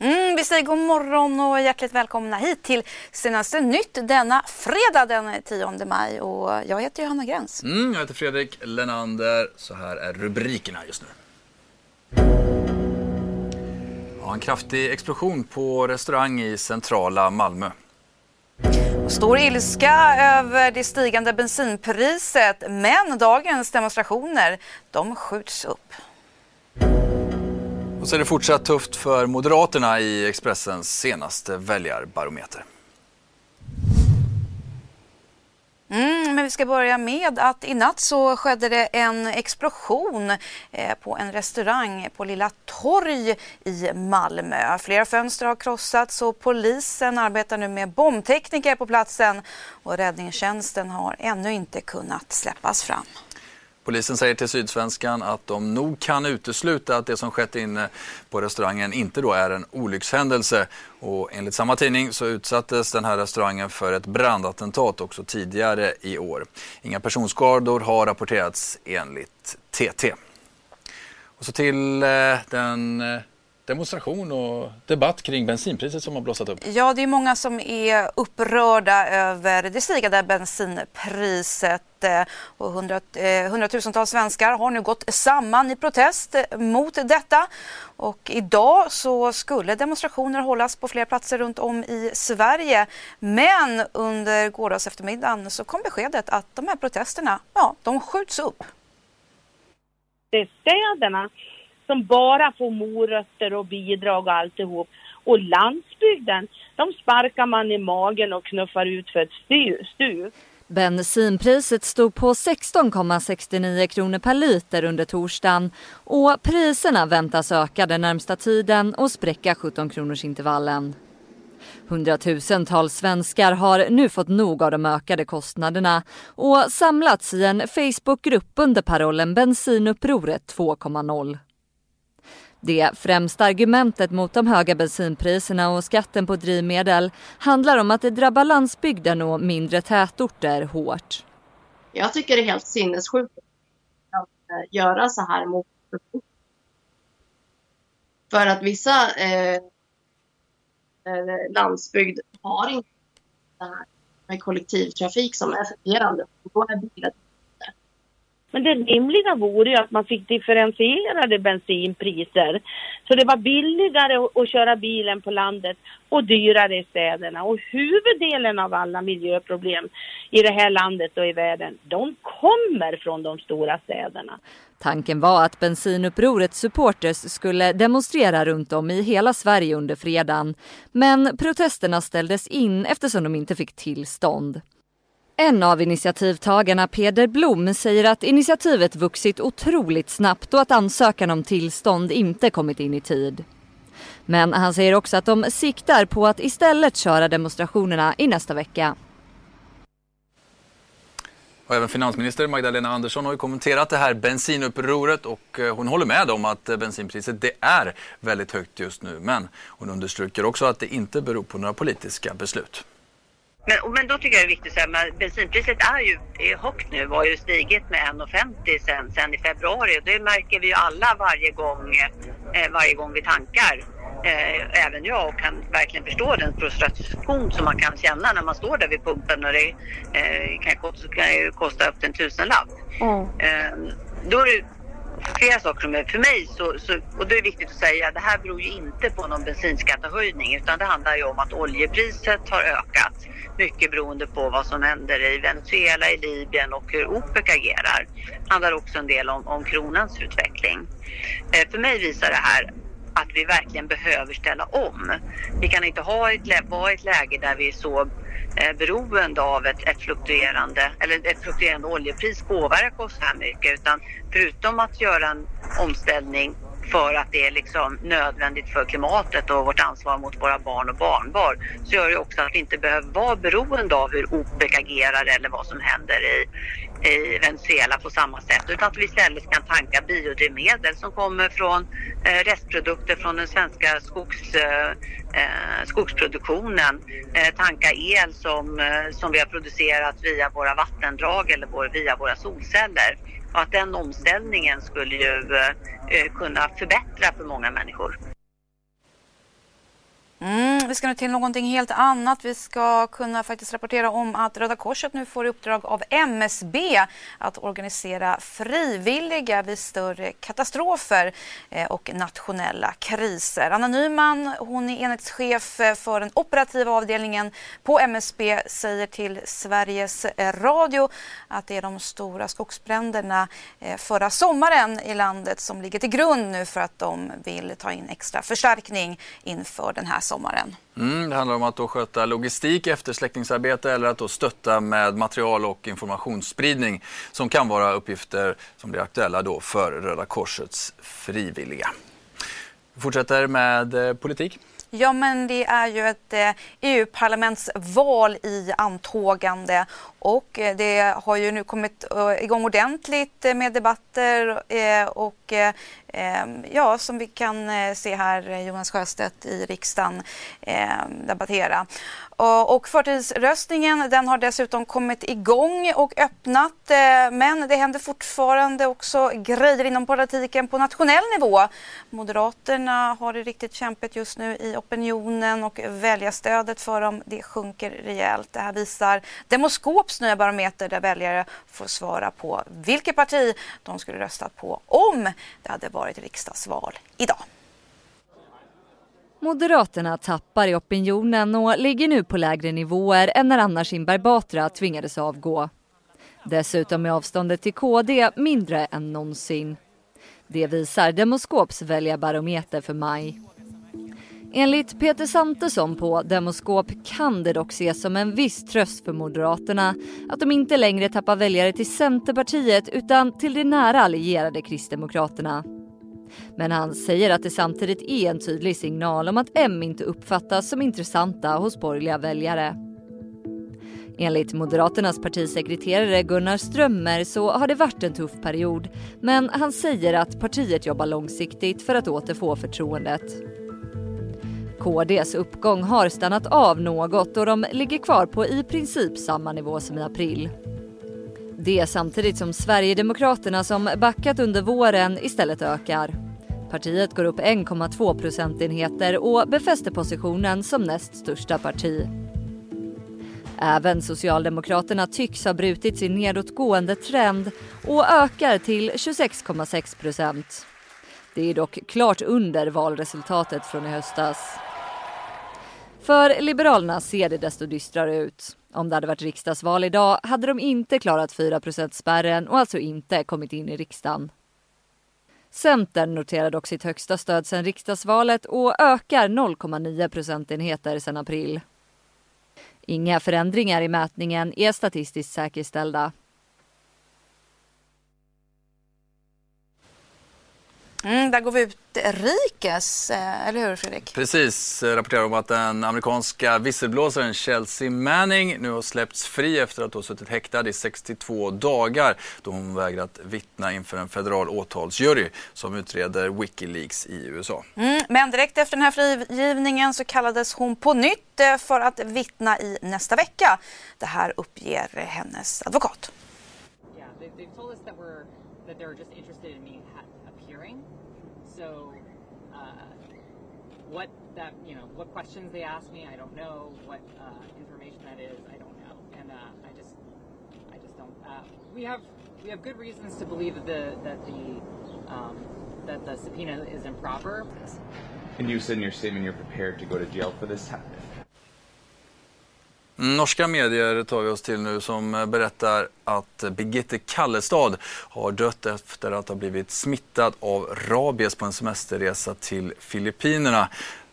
Mm, vi säger god morgon och hjärtligt välkomna hit till senaste nytt denna fredag den 10 maj. Och jag heter Johanna Gräns. Mm, jag heter Fredrik Lenander. Så här är rubrikerna just nu. Ja, en kraftig explosion på restaurang i centrala Malmö. Stor ilska över det stigande bensinpriset men dagens demonstrationer de skjuts upp. Och så är det fortsatt tufft för Moderaterna i Expressens senaste väljarbarometer. Mm, men vi ska börja med att i natt så skedde det en explosion eh, på en restaurang på Lilla Torg i Malmö. Flera fönster har krossats och polisen arbetar nu med bombtekniker på platsen och räddningstjänsten har ännu inte kunnat släppas fram. Polisen säger till Sydsvenskan att de nog kan utesluta att det som skett inne på restaurangen inte då är en olyckshändelse. Och enligt samma tidning så utsattes den här restaurangen för ett brandattentat också tidigare i år. Inga personskador har rapporterats enligt TT. Och så till eh, den eh, demonstration och debatt kring bensinpriset som har blossat upp. Ja, det är många som är upprörda över det stigande bensinpriset eh, och hundra, eh, hundratusentals svenskar har nu gått samman i protest mot detta. Och idag så skulle demonstrationer hållas på flera platser runt om i Sverige. Men under gårdags eftermiddagen så kom beskedet att de här protesterna, ja, de skjuts upp. Det är städerna som bara får morötter och bidrag och alltihop. Och landsbygden, de sparkar man i magen och knuffar ut för ett stup. Bensinpriset stod på 16,69 kronor per liter under torsdagen och priserna väntas öka den närmsta tiden och spräcka 17 kronors intervallen. Hundratusentals svenskar har nu fått nog av de ökade kostnaderna och samlats i en Facebookgrupp under parollen Bensinupproret 2.0. Det främsta argumentet mot de höga bensinpriserna och skatten på drivmedel handlar om att det drabbar landsbygden och mindre tätorter hårt. Jag tycker det är helt sinnessjukt att eh, göra så här mot För att vissa eh, eh, landsbygd har inte det här med kollektivtrafik som är fungerande. Då är bilen men det rimliga vore ju att man fick differentierade bensinpriser. Så det var billigare att köra bilen på landet och dyrare i städerna. Och huvuddelen av alla miljöproblem i det här landet och i världen, de kommer från de stora städerna. Tanken var att bensinupprorets supporters skulle demonstrera runt om i hela Sverige under fredagen. Men protesterna ställdes in eftersom de inte fick tillstånd. En av initiativtagarna, Peder Blom, säger att initiativet vuxit otroligt snabbt och att ansökan om tillstånd inte kommit in i tid. Men han säger också att de siktar på att istället köra demonstrationerna i nästa vecka. Och även finansminister Magdalena Andersson har ju kommenterat det här bensinupproret och eh, hon håller med om att eh, bensinpriset det är väldigt högt just nu. Men hon understryker också att det inte beror på några politiska beslut. Men, men då tycker jag det är viktigt att säga att bensinpriset är ju är högt nu, har ju stigit med 1,50 sen, sen i februari och det märker vi ju alla varje gång, eh, varje gång vi tankar. Eh, även jag och kan verkligen förstå den frustration som man kan känna när man står där vid pumpen och det eh, kan, kosta, kan kosta upp till en tusenlapp. Mm. Då är det flera saker som är, för mig så, så, och det är viktigt att säga, det här beror ju inte på någon bensinskattehöjning utan det handlar ju om att oljepriset har ökat mycket beroende på vad som händer i Venezuela, i Libyen och hur OPEC agerar. Det handlar också en del om, om kronans utveckling. Eh, för mig visar det här att vi verkligen behöver ställa om. Vi kan inte ha ett, vara i ett läge där vi är så eh, beroende av ett, ett, fluktuerande, eller ett fluktuerande oljepris påverkar oss så här mycket. Utan förutom att göra en omställning för att det är liksom nödvändigt för klimatet och vårt ansvar mot våra barn och barnbarn så gör det också att vi inte behöver vara beroende av hur OPEC agerar eller vad som händer i, i Venezuela på samma sätt utan att vi istället kan tanka biodrivmedel som kommer från eh, restprodukter från den svenska skogs, eh, eh skogsproduktionen, eh, tanka el som, eh, som vi har producerat via våra vattendrag eller via våra solceller. Och att den omställningen skulle ju eh, kunna förbättra för många människor. Mm, vi ska nu till någonting helt annat. Vi ska kunna faktiskt rapportera om att Röda Korset nu får i uppdrag av MSB att organisera frivilliga vid större katastrofer eh, och nationella kriser. Anna Nyman, hon är enhetschef eh, för den operativa avdelningen på MSB, säger till Sveriges eh, Radio att det är de stora skogsbränderna förra sommaren i landet som ligger till grund nu för att de vill ta in extra förstärkning inför den här sommaren. Mm, det handlar om att då sköta logistik, eftersläckningsarbete eller att då stötta med material och informationsspridning som kan vara uppgifter som blir aktuella då för Röda Korsets frivilliga. Vi fortsätter med eh, politik. Ja, men det är ju ett eh, EU-parlamentsval i antågande och eh, det har ju nu kommit eh, igång ordentligt eh, med debatter eh, och eh, ja, som vi kan se här Jonas Sjöstedt i riksdagen debattera. Och förtidsröstningen den har dessutom kommit igång och öppnat men det händer fortfarande också grejer inom politiken på nationell nivå. Moderaterna har det riktigt kämpigt just nu i opinionen och väljarstödet för dem det sjunker rejält. Det här visar Demoskops nya barometer där väljare får svara på vilket parti de skulle röstat på om det hade varit riksdagsval idag. Moderaterna tappar i opinionen och ligger nu på lägre nivåer än när Anna Kinberg Batra tvingades avgå. Dessutom är avståndet till KD mindre än någonsin. Det visar Demoskops väljarbarometer för maj. Enligt Peter Santesson på Demoskop kan det dock ses som en viss tröst för Moderaterna att de inte längre tappar väljare till Centerpartiet utan till de nära allierade Kristdemokraterna. Men han säger att det samtidigt är en tydlig signal om att M inte uppfattas som intressanta hos borgerliga väljare. Enligt Moderaternas partisekreterare Gunnar Strömmer så har det varit en tuff period men han säger att partiet jobbar långsiktigt för att återfå förtroendet. KDs uppgång har stannat av något och de ligger kvar på i princip samma nivå som i april. Det samtidigt som Sverigedemokraterna som backat under våren istället ökar. Partiet går upp 1,2 procentenheter och befäster positionen som näst största parti. Även Socialdemokraterna tycks ha brutit sin nedåtgående trend och ökar till 26,6 procent. Det är dock klart under valresultatet från i höstas. För Liberalerna ser det desto dystrare ut. Om det hade varit riksdagsval idag hade de inte klarat 4% spärren och alltså inte kommit in i riksdagen. Centern noterar dock sitt högsta stöd sedan riksdagsvalet och ökar 0,9 procentenheter sedan april. Inga förändringar i mätningen är statistiskt säkerställda. Mm, där går vi utrikes, eh, eller hur Fredrik? Precis, eh, rapporterar om att den amerikanska visselblåsaren Chelsea Manning nu har släppts fri efter att ha suttit häktad i 62 dagar då hon vägrat vittna inför en federal åtalsjury som utreder Wikileaks i USA. Mm, men direkt efter den här frigivningen så kallades hon på nytt eh, för att vittna i nästa vecka. Det här uppger hennes advokat. Yeah, they, they So, uh, what that you know, what questions they ask me, I don't know. What uh, information that is, I don't know. And uh, I just, I just don't. Uh, we have we have good reasons to believe that the that the um, that the subpoena is improper. And you said in your statement you're prepared to go to jail for this. Norska medier tar vi oss till nu som berättar att Birgitte Kallestad har dött efter att ha blivit smittad av rabies på en semesterresa till Filippinerna.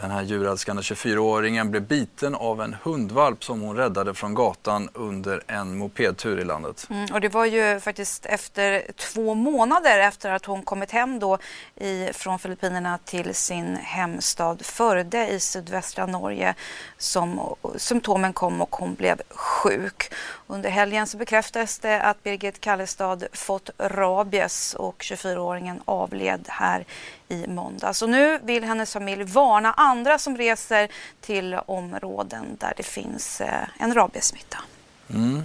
Den här djurälskande 24-åringen blev biten av en hundvalp som hon räddade från gatan under en mopedtur i landet. Mm, och det var ju faktiskt efter två månader efter att hon kommit hem då i, från Filippinerna till sin hemstad Förde i sydvästra Norge som symptomen kom och hon blev sjuk. Under helgen så bekräftades det att Birgit Kallestad fått rabies och 24-åringen avled här i måndags. Och nu vill hennes familj varna andra som reser till områden där det finns eh, en rabiessmitta. Mm.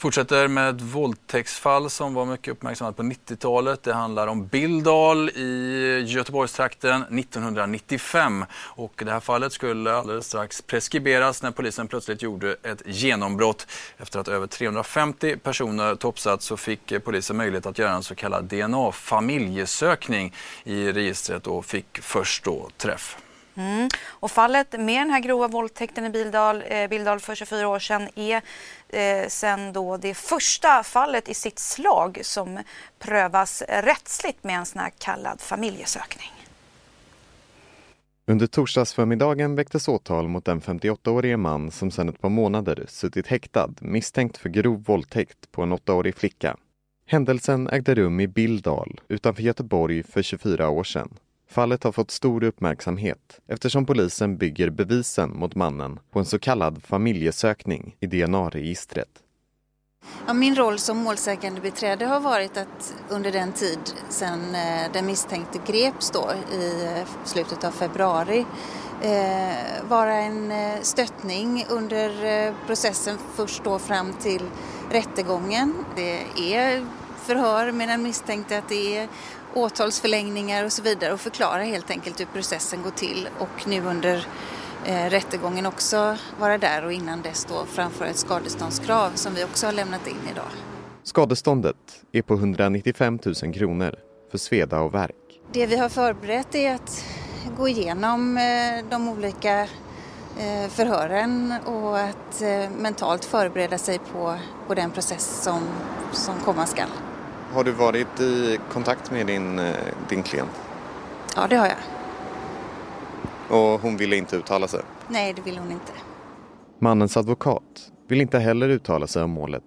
Fortsätter med ett våldtäktsfall som var mycket uppmärksammat på 90-talet. Det handlar om Bildal i Göteborgstrakten 1995. Och det här fallet skulle alldeles strax preskriberas när polisen plötsligt gjorde ett genombrott. Efter att över 350 personer topsat så fick polisen möjlighet att göra en så kallad DNA-familjesökning i registret och fick först då träff. Mm. Och fallet med den här grova våldtäkten i Bildal, eh, Bildal för 24 år sedan är eh, sen då det första fallet i sitt slag som prövas rättsligt med en sån här kallad familjesökning. Under torsdagsförmiddagen väcktes åtal mot den 58-årige man som sedan ett par månader suttit häktad misstänkt för grov våldtäkt på en 8-årig flicka. Händelsen ägde rum i Bildal utanför Göteborg för 24 år sedan. Fallet har fått stor uppmärksamhet eftersom polisen bygger bevisen mot mannen på en så kallad familjesökning i DNA-registret. Ja, min roll som målsägande beträde har varit att under den tid sedan eh, den misstänkte greps då i eh, slutet av februari eh, vara en eh, stöttning under processen först då fram till rättegången. Det är förhör med den misstänkte att det är åtalsförlängningar och så vidare och förklara helt enkelt hur processen går till och nu under eh, rättegången också vara där och innan dess då framföra ett skadeståndskrav som vi också har lämnat in idag. Skadeståndet är på 195 000 kronor för sveda och verk. Det vi har förberett är att gå igenom eh, de olika eh, förhören och att eh, mentalt förbereda sig på, på den process som, som komma skall. Har du varit i kontakt med din, eh, din klient? Ja, det har jag. Och hon ville inte uttala sig? Nej, det vill hon inte. Mannens advokat vill inte heller uttala sig om målet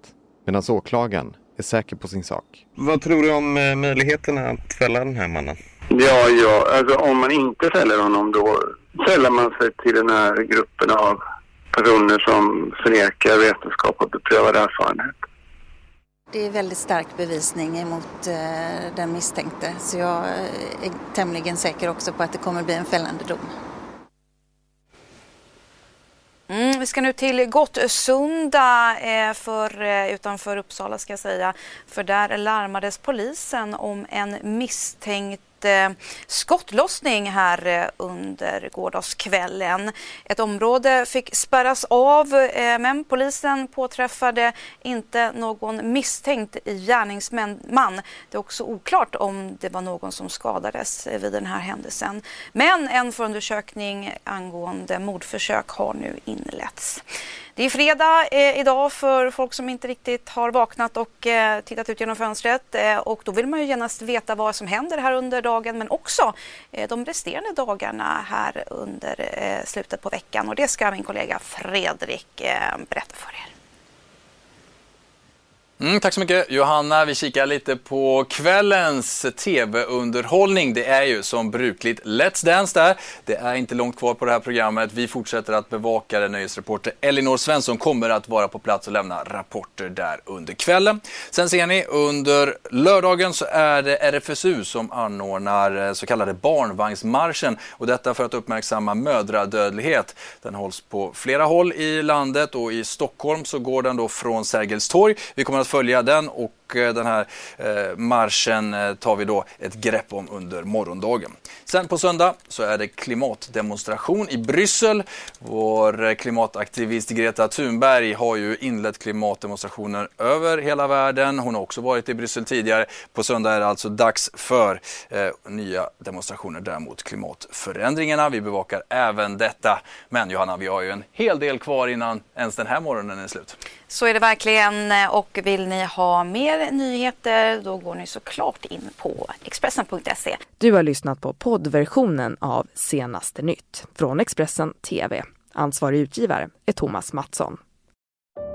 medan åklagaren är säker på sin sak. Vad tror du om eh, möjligheterna att fälla den här mannen? Ja, ja, alltså om man inte fäller honom då sällar man sig till den här gruppen av personer som förnekar vetenskap och beprövad erfarenhet. Det är väldigt stark bevisning emot eh, den misstänkte så jag eh, är tämligen säker också på att det kommer bli en fällande dom. Mm, vi ska nu till Gottsunda eh, för, eh, utanför Uppsala ska jag säga. För där larmades polisen om en misstänkt eh, skottlossning här eh, under gårdagskvällen. Ett område fick spärras av eh, men polisen påträffade inte någon misstänkt gärningsman. Det är också oklart om det var någon som skadades eh, vid den här händelsen. Men en förundersökning angående mordförsök har nu inletts. Det är fredag eh, idag för folk som inte riktigt har vaknat och eh, tittat ut genom fönstret. Eh, och då vill man ju genast veta vad som händer här under dagen men också eh, de resterande dagarna här under eh, slutet på veckan. Och det ska min kollega Fredrik eh, berätta för er. Mm, tack så mycket Johanna. Vi kikar lite på kvällens tv-underhållning. Det är ju som brukligt Let's Dance där. Det är inte långt kvar på det här programmet. Vi fortsätter att bevaka det. Nöjesreporter Elinor Svensson kommer att vara på plats och lämna rapporter där under kvällen. Sen ser ni under lördagen så är det RFSU som anordnar eh, så kallade barnvagnsmarschen och detta för att uppmärksamma mödradödlighet. Den hålls på flera håll i landet och i Stockholm så går den då från Sergels torg. Vi kommer att följa den och Eh, den här eh, marschen eh, tar vi då ett grepp om under morgondagen. Sen på söndag så är det klimatdemonstration i Bryssel. Vår klimataktivist Greta Thunberg har ju inlett klimatdemonstrationer över hela världen. Hon har också varit i Bryssel tidigare. På söndag är det alltså dags för eh, nya demonstrationer där mot klimatförändringarna. Vi bevakar även detta. Men Johanna, vi har ju en hel del kvar innan ens den här morgonen är slut. Så är det verkligen och vill ni ha mer nyheter då går ni såklart in på Expressen.se. Du har lyssnat på poddversionen av Senaste nytt från Expressen TV. Ansvarig utgivare är Thomas Mattsson.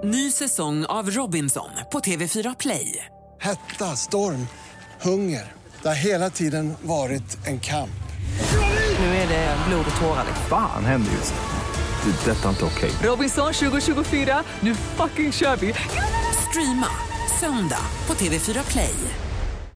Ny säsong av Robinson på TV4 Play. Hetta, storm, hunger. Det har hela tiden varit en kamp. Nu är det blod och tårar. Fan händer just det. Det är detta inte okej. Robinson 2024, nu fucking kör vi! Streama söndag på TV4 Play.